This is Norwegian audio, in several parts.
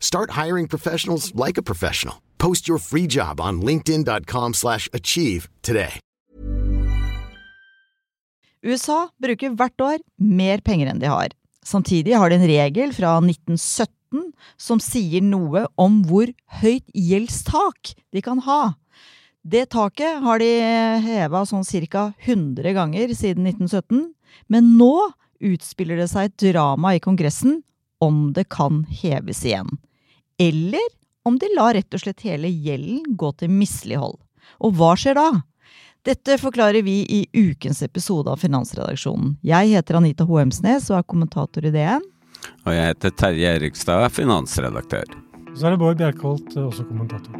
Start hiring professionals like a professional. Post your free job on linkedin.com/achieve slash achieve today. USA bruker hvert år mer penger enn de har. Samtidig har de en regel fra 1917 som sier noe om hvor høyt gjeldstak de kan ha. Det taket har de heva sånn ca. 100 ganger siden 1917, men nå utspiller det seg et drama i Kongressen om det kan heves igjen. Eller om de lar rett og slett hele gjelden gå til mislighold. Og hva skjer da? Dette forklarer vi i ukens episode av Finansredaksjonen. Jeg heter Anita Hoemsnes og er kommentator i DN. Og jeg heter Terje Erikstad, finansredaktør. Så er det Bård Bjerkholt, også kommentator.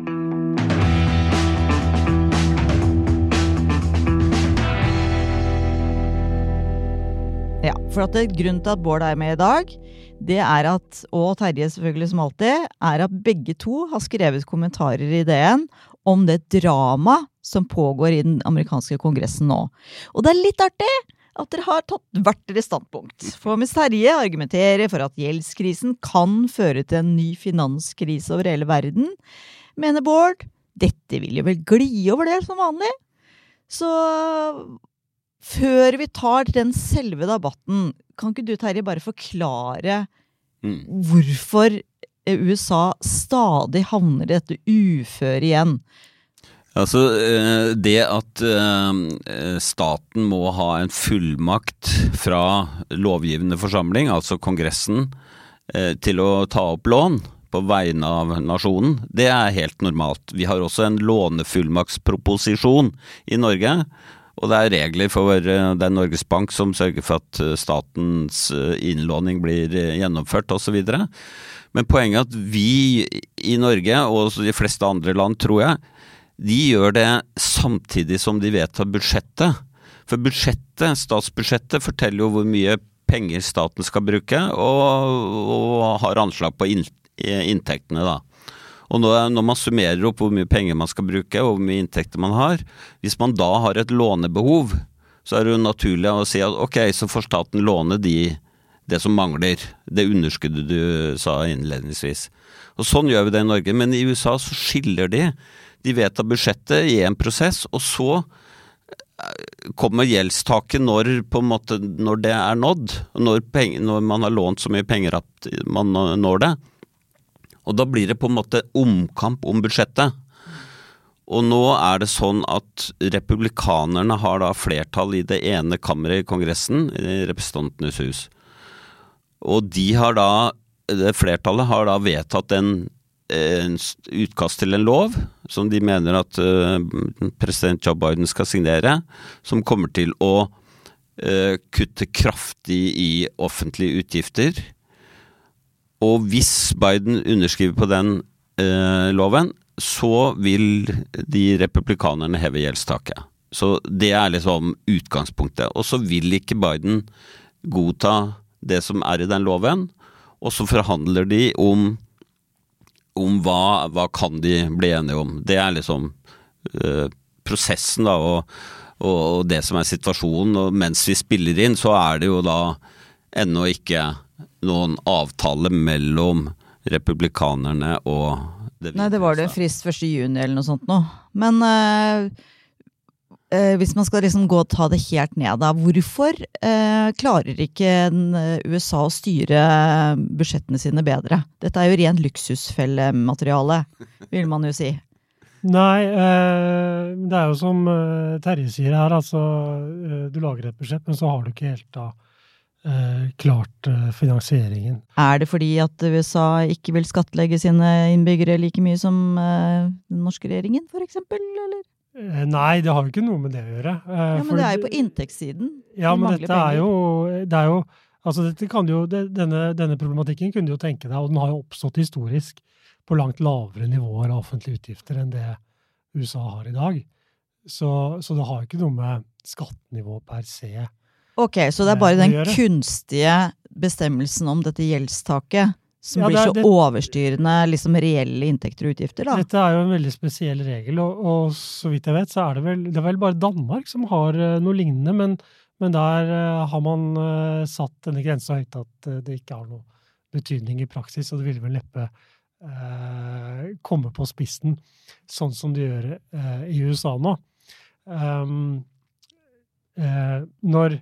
Ja, for at det, er Grunnen til at Bård er med i dag, det er at, og Terje selvfølgelig som alltid, er at begge to har skrevet kommentarer i DN om det drama som pågår i den amerikanske kongressen nå. Og det er litt artig at dere har tatt hvert deres standpunkt. For mens Terje argumenterer for at gjeldskrisen kan føre til en ny finanskrise over hele verden, mener Bård dette vil jo vel gli over det som vanlig. Så før vi tar den selve debatten, kan ikke du Terje bare forklare Mm. hvorfor USA stadig havner i dette uføret igjen? Altså, eh, det at eh, staten må ha en fullmakt fra lovgivende forsamling, altså Kongressen, eh, til å ta opp lån på vegne av nasjonen, det er helt normalt. Vi har også en lånefullmaktsproposisjon i Norge. Og det er regler for eh, det er Norges Bank som sørger for at eh, statens eh, innlåning blir gjennomført osv. Men poenget er at vi i Norge, og de fleste andre land tror jeg, de gjør det samtidig som de vedtar budsjettet. For budsjettet, statsbudsjettet, forteller jo hvor mye penger staten skal bruke, og, og har anslag på inntektene, da. Og når, man summerer opp hvor mye penger man skal bruke, og hvor mye inntekter man har, hvis man da har et lånebehov, så er det jo naturlig å si at ok, så får staten låne de, det som mangler, det underskuddet du sa innledningsvis. Og Sånn gjør vi det i Norge, men i USA så skiller de. De vedtar budsjettet i en prosess, og så eh, kommer gjeldstaket når, måte, når det er nådd. Når, penger, når man har lånt så mye penger at man når det. Og da blir det på en måte omkamp om budsjettet. Og nå er det sånn at republikanerne har da flertall i det ene kammeret i Kongressen, i Representantenes hus. Og de har da, det flertallet har da vedtatt en, en utkast til en lov, som de mener at uh, president Joe Biden skal signere, som kommer til å uh, kutte kraftig i offentlige utgifter. Og hvis Biden underskriver på den eh, loven, så vil de republikanerne heve gjeldstaket. Så det er liksom utgangspunktet. Og så vil ikke Biden godta det som er i den loven, og så forhandler de om, om hva, hva kan de bli enige om. Det er liksom eh, prosessen, da, og, og, det som er situasjonen. Og mens vi spiller inn, så er det jo da ennå ikke noen avtale mellom republikanerne og det Nei, det var det frist 1. juni eller noe sånt nå. Men øh, øh, hvis man skal liksom gå og ta det helt ned, da. Hvorfor øh, klarer ikke USA å styre budsjettene sine bedre? Dette er jo ren luksusfellemateriale, vil man jo si. Nei, eh, det er jo som Terje sier her, altså du lager et budsjett, men så har du ikke helt da klart eh, finansieringen. Er det fordi at USA ikke vil skattlegge sine innbyggere like mye som eh, den norske regjeringen, eksempel, eller? Eh, Nei, det har jo ikke noe med det å gjøre. eh, Ja, men det er jo på inntektssiden. Ja, men dette er jo, det er jo Altså, dette kan jo, denne, denne problematikken kunne du jo tenke deg, og den har jo oppstått historisk på langt lavere nivåer av offentlige utgifter enn det USA har i dag. Så, så det har jo ikke noe med skattenivå per se Ok, så det er bare den kunstige bestemmelsen om dette gjeldstaket som Ja, blir det så det- overstyrende liksom reelle inntekter og utgifter, da. Dette er jo en veldig spesiell regel, og, og så vidt jeg vet, så er det vel, det er vel bare Danmark som har eh, noe lignende, men, men der eh, har man eh, satt denne grensa høyt at eh, det ikke har noe betydning i praksis, og det ville vel neppe eh, komme på spissen, sånn som de gjør eh, i USA nå. Um, eh, når,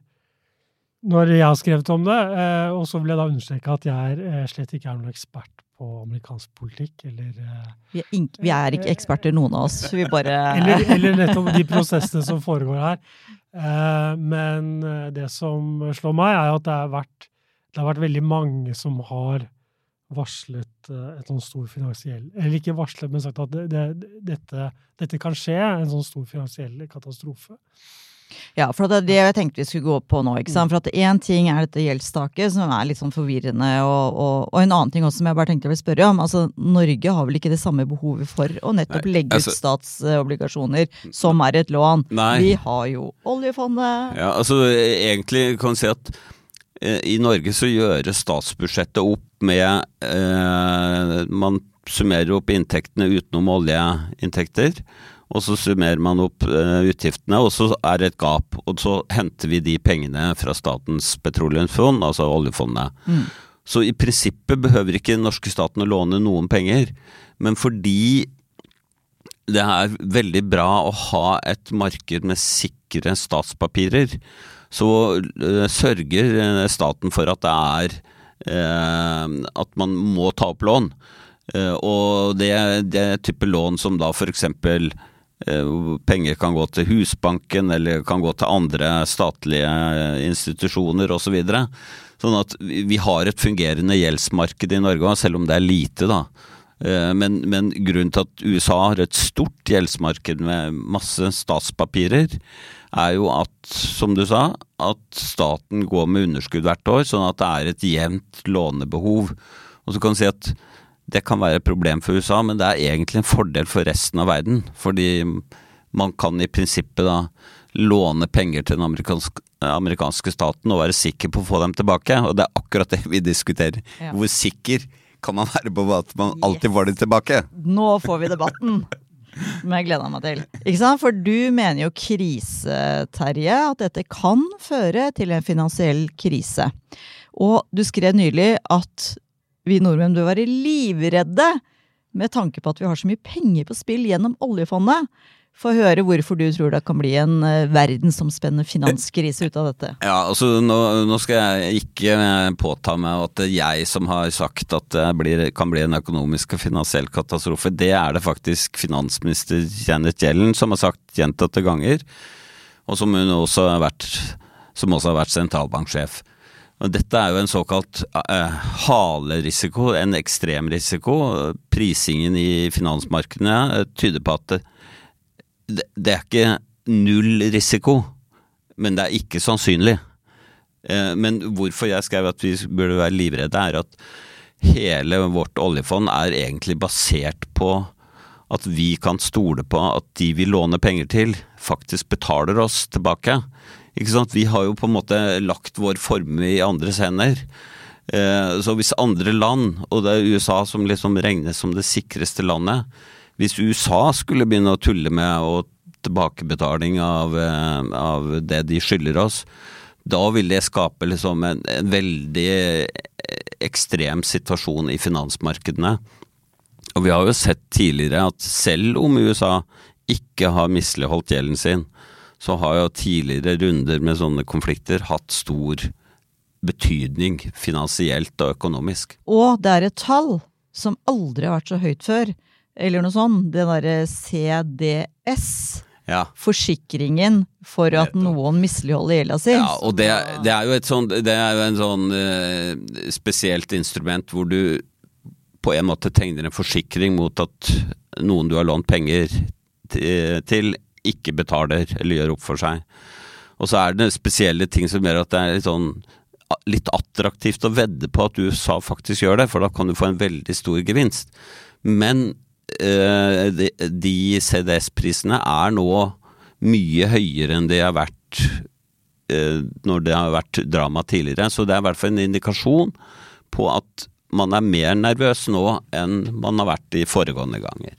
når jeg har skrevet om det, eh, og så vil jeg da understreke at jeg er, eh, slett ikke er noen ekspert på amerikansk politikk, eller eh, Vi er, ink- vi er ikke eksperter, noen av oss. Vi bare eller, eller nettopp de prosessene som foregår her. Eh, men det som slår meg, er at det har vært, det har vært veldig mange som har varslet et sånn stor finansiell Eller ikke varslet, men sagt at det, det, dette, dette kan skje, en sånn stor finansiell katastrofe. Ja, for det er det jeg tenkte vi skulle gå på nå. ikke sant? For at én ting er dette gjeldstaket, som er litt sånn forvirrende, og, og, og en annen ting også som jeg bare tenkte jeg ville spørre om. altså Norge har vel ikke det samme behovet for å nettopp Nei, legge altså- ut statsobligasjoner, som er et lån. Nei. Vi har jo oljefondet. Ja, altså egentlig kan vi si at eh, i Norge så gjøres statsbudsjettet opp med eh, Man summerer opp inntektene utenom oljeinntekter, og så summerer man opp eh, utgiftene, og så er det et gap. Og så henter vi de pengene fra Statens petroleumsfond, altså oljefondet. Så i prinsippet behøver ikke den norske staten å låne noen penger, men fordi det er veldig bra å ha et marked med sikre statspapirer. Så eh, sørger eh, staten for at det er At man må ta opp lån. Og det, det type lån som da f.eks. Eh, penger kan gå til Husbanken eller kan gå til andre statlige eh, institusjoner osv. Så sånn at vi vi har et fungerende gjeldsmarked i Norge, selv om det er lite. da. Eh, Men, men grunnen til at USA har et stort gjeldsmarked med masse statspapirer, er jo at, som du sa, at staten går med underskudd hvert år, sånn at det er et jevnt lånebehov. Og så kan du si at det kan være et problem for USA, men det er egentlig en fordel for resten av verden. Fordi man kan i prinsippet da låne penger til den amerikanske, amerikanske staten og være sikker på å få dem tilbake. Og det er akkurat det vi diskuterer. Ja. Hvor sikker kan man være på at man alltid får dem tilbake? Nå får vi debatten! Som jeg gleda meg til. Ikke sant? For du mener jo krise, Terje, at dette kan føre til en finansiell krise. Og du skrev nylig at vi nordmenn bør være livredde med tanke på at vi har så mye penger på spill gjennom oljefondet. Få høre hvorfor du tror det kan bli en eh, verdensomspennende finanskrise ut av dette. Ja, altså nå, nå skal jeg ikke eh, påta meg at det er jeg som har sagt at det blir, kan bli en økonomisk og finansiell katastrofe. Det er det faktisk finansminister Janet Yellen som har sagt gjentatte ganger, og som også vært, som også har vært sentralbanksjef. Dette er jo en såkalt eh, halerisiko, en ekstremrisiko. Prisingen i finansmarkedene tyder på at det, det er ikke null risiko, men det er ikke sannsynlig. Eh, Men hvorfor jeg skrev at vi burde være livredde, er at hele vårt oljefond er egentlig basert på at vi kan stole på at de vi låner penger til, faktisk betaler oss tilbake. Vi har jo på en måte lagt vår formue i andres hender. Eh, Så hvis andre land, og det er USA som liksom regnes som det sikreste landet Hvis USA skulle begynne å tulle med og tilbakebetaling av, eh, av det de skylder oss, da vil det skape liksom en, en veldig ekstrem situasjon i finansmarkedene. Og vi har jo sett tidligere at selv om USA ikke har misligholdt gjelden sin, så har jo tidligere runder med sånne konflikter hatt stor betydning finansielt og økonomisk. Og det er et tall som aldri har vært så høyt før. Eller noe sånt. Det derre CDS. Ja. Forsikringen for at noen misligholder gjelda si. Ja, og det, det er jo et sånt, det er jo en sånn eh, spesielt instrument hvor du på en måte tegner en forsikring mot at noen du har lånt penger til, til ikke betaler eller gjør opp for seg. Og så er det spesielle ting som gjør at det er litt sånn litt attraktivt å vedde på at USA faktisk gjør det, for da kan du få en veldig stor gevinst. Men eh, de, de CDS-prisene er nå mye høyere enn de har vært eh, når det har vært drama tidligere. Så det er i hvert fall en indikasjon på at man er mer nervøs nå enn man har vært i foregående ganger.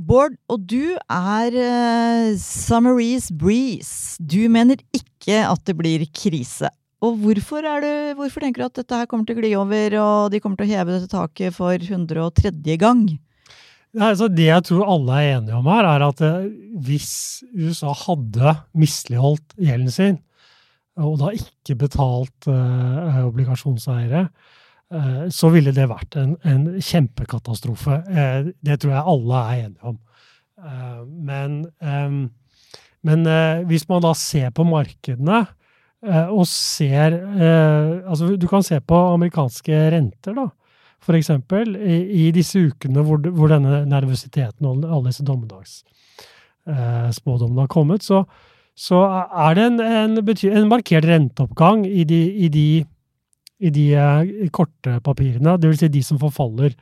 Bård, og du er uh, Summaries Breeze. Du mener ikke at det blir krise. Og hvorfor, det, hvorfor tenker du at dette her kommer til å gli over, og de kommer til å heve dette taket for 103. gang? Altså det jeg tror alle er enige om her, er at eh, hvis USA hadde misligholdt gjelden sin, og da ikke betalt eh, obligasjonseiere, eh, så ville det vært en, en kjempekatastrofe. Eh, det tror jeg alle er enige om. Eh, men, eh, men hvis man da ser på markedene, og ser Altså, du kan se på amerikanske renter, da for eksempel, i, i disse ukene hvor, hvor, denne nervøsiteten og alle disse dommedagsspådommene eh, har kommet, så, så, er det en, en, en markert renteoppgang i de, i de, i de eh, korte papirene, dvs. Si de som forfaller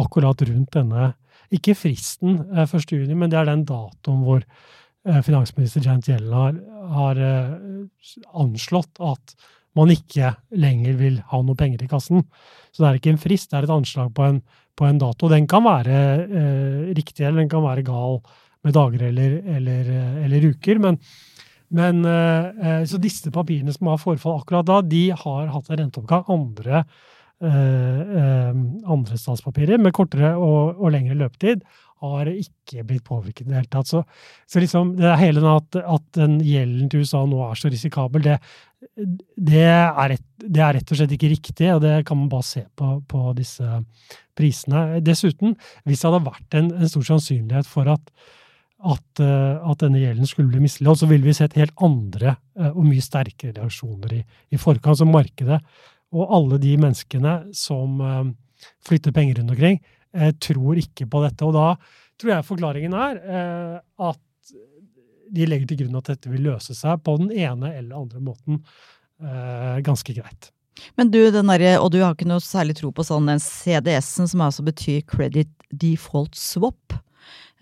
akkurat rundt denne Ikke fristen eh, 1.6, men det er den datoen hvor eh, finansminister Jant Yellen har, eh, anslått at man ikke lenger vil ha noe penger i kassen. Så det er ikke en frist, det er et anslag på en, på en dato. Den kan være eh, riktig, eller den kan være gal med dager eller, eller, eh, eller uker. Men, men eh, eh, Så disse papirene som har forfall akkurat da, de har hatt en renteoppgang. Andre, eh, andre statspapirer med kortere og, og lengre løpetid har ikke blitt påvirket i det hele tatt. Så, så liksom, det er hele at, at den gjelden til USA nå er så risikabel, det, det, er rett, det, er rett, og slett ikke riktig, og det kan man bare se på, på disse prisene. Dessuten, hvis det hadde vært en, en stor sannsynlighet for at, at, uh, at, denne gjelden skulle bli misligholdt, så ville vi sett helt andre uh, og mye sterkere reaksjoner i, i forkant. Så markedet og alle de menneskene som uh, flytter penger rundt omkring, tror ikke på dette. Og da tror jeg forklaringen er at de legger til grunn at dette vil løse seg på den ene eller andre måten eh, ganske greit. Men du, der, og du har ikke noe særlig tro på sånn den CDS-en, som altså betyr Credit Default Swap.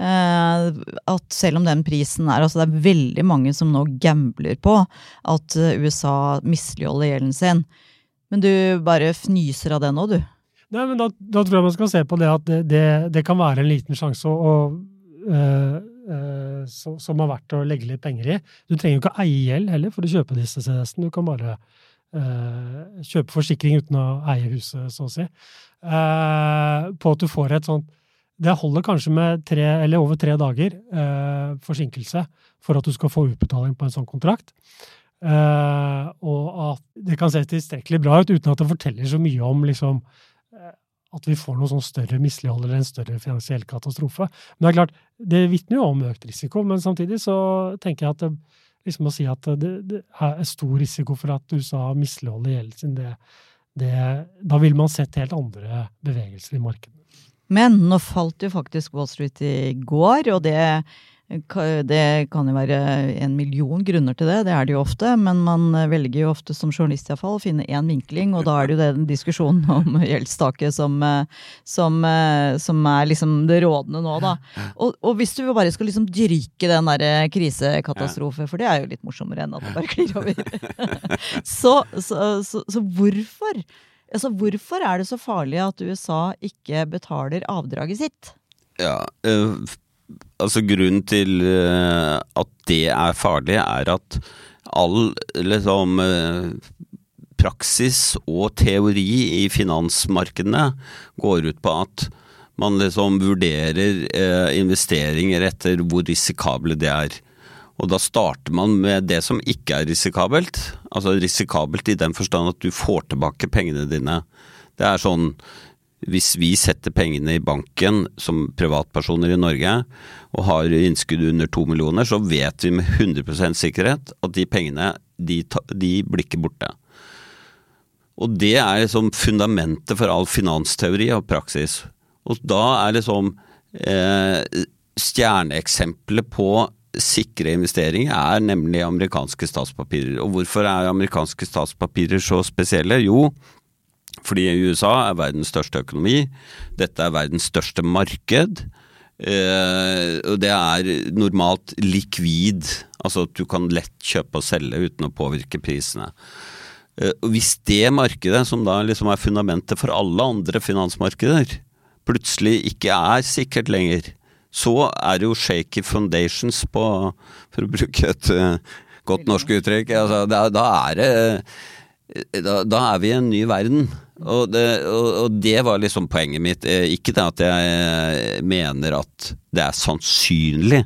Eh, at selv om den prisen er altså Det er veldig mange som nå gambler på at eh, USA misligholder gjelden sin. Men du bare fnyser av det nå, du? Nei, men da, da, tror jeg man skal se på det at det, det, det kan være en liten sjanse. å, å øh, Eh, som har vært å legge litt penger i. Du trenger jo ikke eie gjeld heller for å kjøpe disse CDS-ene. Du kan bare uh, kjøpe forsikring uten å eie huset, så å si. Uh, på at du får et sånt Det holder kanskje med tre, eller over tre dager eh, forsinkelse for at du skal få utbetaling på en sånn kontrakt. og at det kan se tilstrekkelig bra ut uten at det forteller så mye om liksom at vi får noe sånn større mislighold eller en større finansiell katastrofe. Men det er klart, det vitner jo om økt risiko, men samtidig så tenker jeg at det, liksom å si at det, det er stor risiko for at USA misligholder gjelden sin, det, det, da ville man sett helt andre bevegelser i markedet. Men nå falt jo faktisk Wall Street i går, og det det kan jo være en million grunner til det, det er det jo ofte. Men man velger jo ofte som journalist iallfall å finne én vinkling, og da er det jo den diskusjonen om gjeldstaket som, som, som, er liksom det rådende nå, da. Og, og hvis du bare skal liksom dyrke den derre krisekatastrofe, for det er jo litt morsommere enn at det bare klir over, så, så, så, så hvorfor? Altså, hvorfor er det så farlig at USA ikke betaler avdraget sitt? Ja, altså Grunnen til øh, at det er farlig, er at all liksom øh, praksis og teori i finansmarkedene går ut på at man liksom vurderer investeringer etter hvor risikable det er. Og da starter man med det som ikke er risikabelt. Altså risikabelt i den forstand at du får tilbake pengene dine. Det er sånn hvis vi setter pengene i banken som privatpersoner i Norge og har innskudd under to millioner, så vet vi med 100% sikkerhet at de pengene de, de blir ikke borte. Og det er liksom fundamentet for all finansteori og praksis. Og da er liksom eh, Stjerneeksempelet på sikre investeringer er nemlig amerikanske statspapirer. Og hvorfor er amerikanske statspapirer så spesielle? Jo, fordi USA er verdens største økonomi. Dette er verdens største marked. Eh, og det er normalt likvid, altså at du kan lett kjøpe og selge uten å påvirke prisene. Eh, og hvis det markedet, som da liksom er fundamentet for alle andre finansmarkeder, plutselig ikke er sikkert lenger, så er det jo shaky foundations på, for å bruke et uh, godt norsk uttrykk, altså, da, da, er det da, da, er vi i en ny verden. Og det, og, og det, var liksom poenget mitt. Eh, ikke det at jeg eh, mener at det er sannsynlig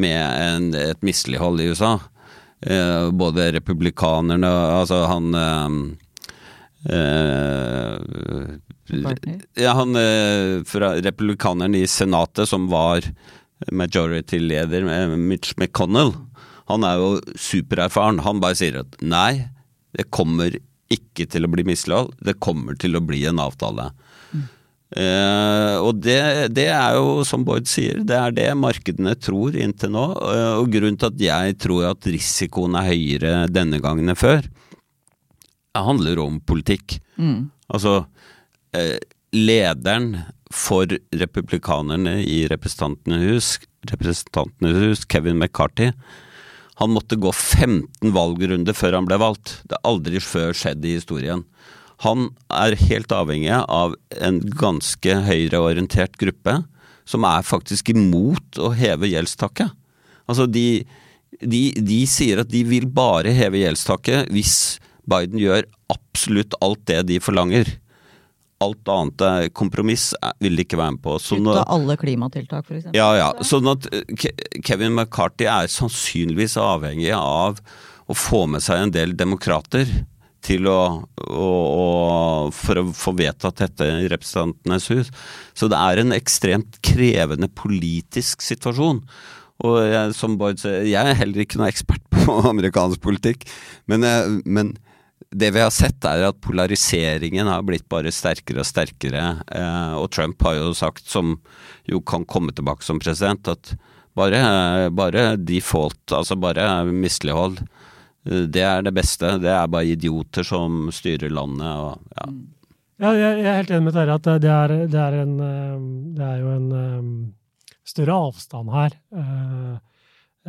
med en, et mislighold i USA. Eh, både republikanerne Altså han eh, ja, han fra republikaneren i senatet som var majority-leder, Mitch McConnell, han er jo supererfaren. Han bare sier at nei, det kommer ikke til å bli mislighold, det kommer til å bli en avtale. Mm. Eh, og det, det, er jo, som Boyd sier, det er det markedene tror inntil nå. Eh, og grunnen til at jeg tror at risikoen er høyere denne gangen enn før, det handler om politikk. Mm. Altså, eh, lederen for republikanerne i Representantenes hus, hus, Kevin McCarthy, han måtte gå 15 valgrunder før han ble valgt. Det har aldri før skjedd i historien. Han er helt avhengig av en ganske høyreorientert gruppe som er faktisk imot å heve gjeldstaket. Altså de, de, de sier at de vil bare heve gjeldstaket hvis Biden gjør absolutt alt det de forlanger alt annet er kompromiss, vil de ikke være med på. Sånn Ut av alle klimatiltak, f.eks. Ja, ja. Sånn at Kevin McCarthy er sannsynligvis avhengig av å få med seg en del demokrater til å, å, å, for å få vedtatt dette i Representantenes hus. Så det er en ekstremt krevende politisk situasjon. Og jeg, som Bård sier, jeg er heller ikke noen ekspert på amerikansk politikk, men, eh, men det vi har sett er at polariseringen har blitt bare sterkere og sterkere. Eh, og Trump har jo sagt, som jo kan komme tilbake som president, at bare, bare default, altså bare mislighold, eh, det er det beste. Det er bare idioter som styrer landet. Og, ja. ja. jeg er helt enig med dere at det er, det er, en, eh, det er jo en større avstand her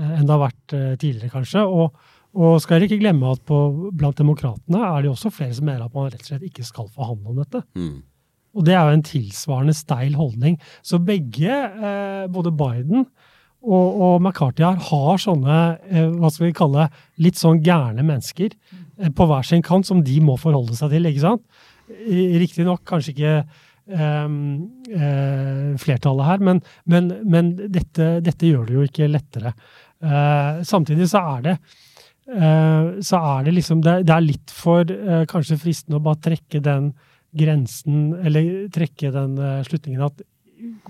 enn det har vært tidligere, kanskje. og og skal dere ikke glemme at på, blant demokratene er det også flere som mener at man rett og slett ikke skal forhandle om dette. Mm. Og det er jo en tilsvarende steil holdning. Så begge, eh, både Biden og, og McCarthy her, har sånne eh, hva skal vi kalle litt sånn gærne mennesker eh, på hver sin kant som de må forholde seg til. ikke sant? Riktignok kanskje ikke ehm, eh, flertallet her, men, men, men dette, dette, gjør det jo ikke lettere. Samtidig så er det så er det liksom Det, er litt for eh, kanskje fristende å bare trekke den grensen, eller trekke den uh, slutningen at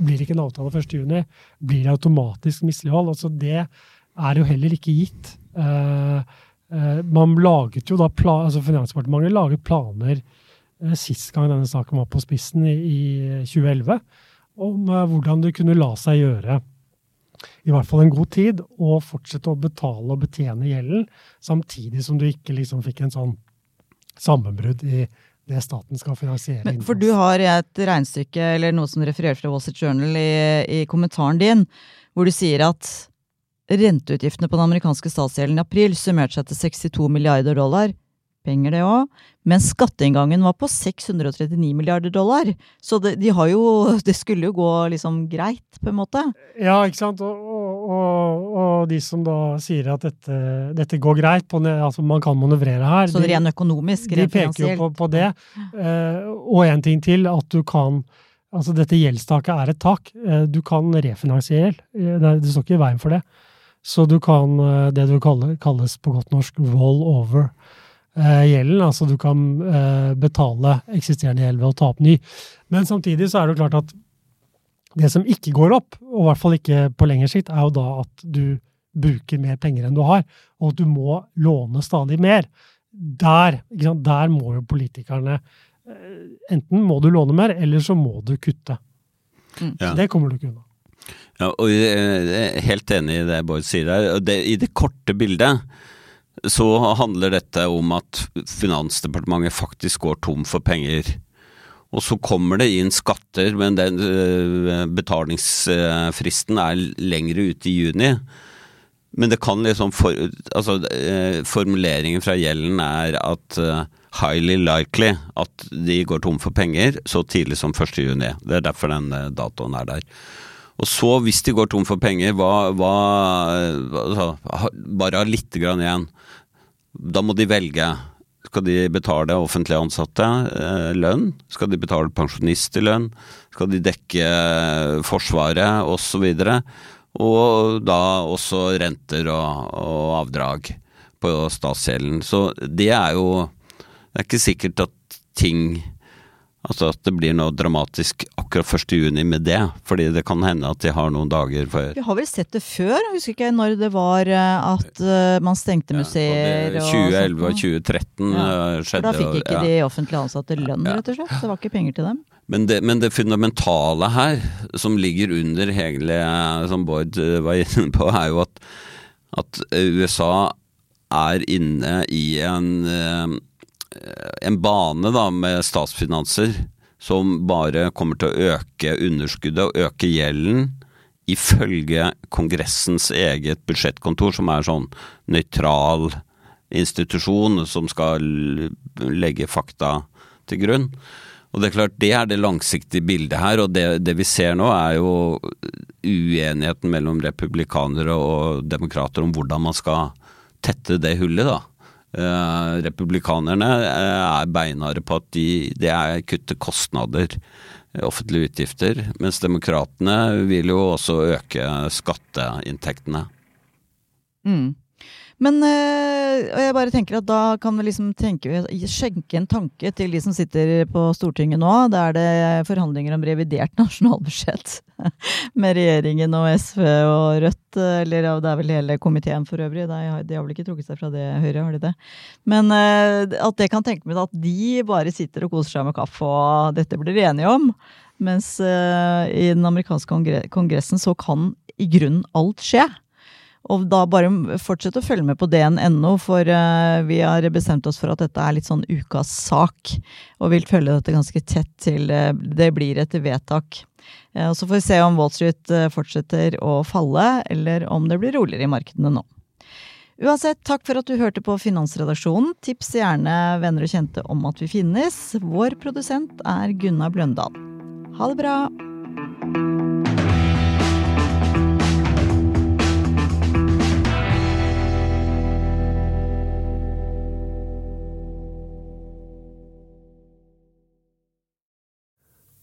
blir det ikke en avtale 1.6, blir det automatisk mislighold. Altså det er jo heller ikke gitt. Man laget jo da altså Finansdepartementet laget planer sist gang denne saken var på spissen, i 2011, om hvordan det kunne la seg gjøre i hvert fall en god tid, og fortsette å betale og betjene gjelden, samtidig som du ikke liksom fikk en sånn sammenbrudd i det staten skal finansiere. Men, for du har et regnestykke eller noe som refererer fra Wall Street Journal i, i kommentaren din, hvor du sier at renteutgiftene på den amerikanske statsgjelden i april summerte seg til 62 milliarder dollar. Penger, det òg. Men skatteinngangen var på 639 milliarder dollar. Så det, de har jo, det skulle jo gå liksom greit, på en måte. Ja, ikke sant. Og, og, og de som da sier at dette, dette går greit, på, altså man kan manøvrere her Så det er en økonomisk, rent finansielt. De peker jo på, på det. Uh, og en ting til, at du kan Altså, dette gjeldstaket er et tak. Uh, du kan refinansiere gjeld. Uh, det, står ikke i veien for det. Så du kan det du kaller, kalles på godt norsk roll over Eh, gjelden. Altså du kan eh, betale eksisterende gjeld ved å ta opp ny. Men samtidig så er det jo klart at det som ikke går opp, og i hvert fall ikke på lengre sikt, er jo da at du bruker mer penger enn du har, og at du må låne stadig mer. Der, der må jo politikerne eh, Enten må du låne mer, eller så må du kutte. Mm. Ja. Det kommer du ikke unna. Ja, og jeg er helt enig i det Bård sier der. Det, I det korte bildet så handler dette om at Finansdepartementet faktisk går tom for penger. Og så kommer det inn skatter, men den eh, betalingsfristen er lengre ute i juni. Men det kan liksom for, altså, eh, Formuleringen fra gjelden er at uh, highly likely at de går tom for penger så tidlig som 1. juni. Det er derfor den datoen er der. Og så, hvis de går tom for penger, hva, hva altså, Bare ha lite grann igjen. Da må de velge. Skal de betale offentlig ansatte eh, lønn? Skal de betale pensjonistlønn? Skal de dekke eh, Forsvaret osv.? Og, og da også renter og, og avdrag på statsgjelden. Så det er jo Det er ikke sikkert at ting Altså at det blir noe dramatisk akkurat 1. juni med det. Fordi det kan hende at de har noen dager før. Vi har vel sett det før? Jeg husker ikke når det var eh, at uh, man stengte museer ja, 2011 og 2013 ja. Eh, skjedde. For da fikk ikke ja. de offentlig ansatte lønn, rett og slett. Det var ikke penger til dem. Men det, men det, fundamentale her, som ligger under hele, som Bård var inne på, er jo at, at USA er inne i en en bane da med statsfinanser som bare kommer til å øke underskuddet og øke gjelden, ifølge Kongressens eget budsjettkontor, som er sånn nøytral institusjon som skal legge fakta til grunn. Og Det er klart, det er det langsiktige bildet her, og det, det vi ser nå er jo uenigheten mellom republikanere og demokrater om hvordan man skal tette det hullet, da. Uh, republikanerne uh, er beinharde på at de, det er kutte kostnader, uh, offentlige utgifter, mens demokratene vil jo også øke skatteinntektene. Mm. Men øh, jeg bare tenker at da kan vi liksom tenke, skjenke en tanke til de som sitter på Stortinget nå. Da er det forhandlinger om revidert nasjonalbudsjett med regjeringen og SV og Rødt. Eller det er vel hele komiteen for øvrig. De har, de har vel ikke trukket seg fra det Høyre, har de det? Men øh, at det kan tenke meg at de bare sitter og koser seg med kaffe, og dette blir de enige om. Mens øh, i den amerikanske kongressen så kan i grunnen alt skje. Og da bare fortsett å følge med på dn.no, for uh, vi har bestemt oss for at dette er litt sånn ukas sak. Og vil følge dette ganske tett til uh, det blir et vedtak. Uh, så får vi se om Wall Street fortsetter å falle, eller om det blir roligere i markedene nå. Uansett, takk for at du hørte på Finansredaksjonen. Tips gjerne venner og kjente om at vi finnes. Vår produsent er Gunnar Bløndal. Ha det bra!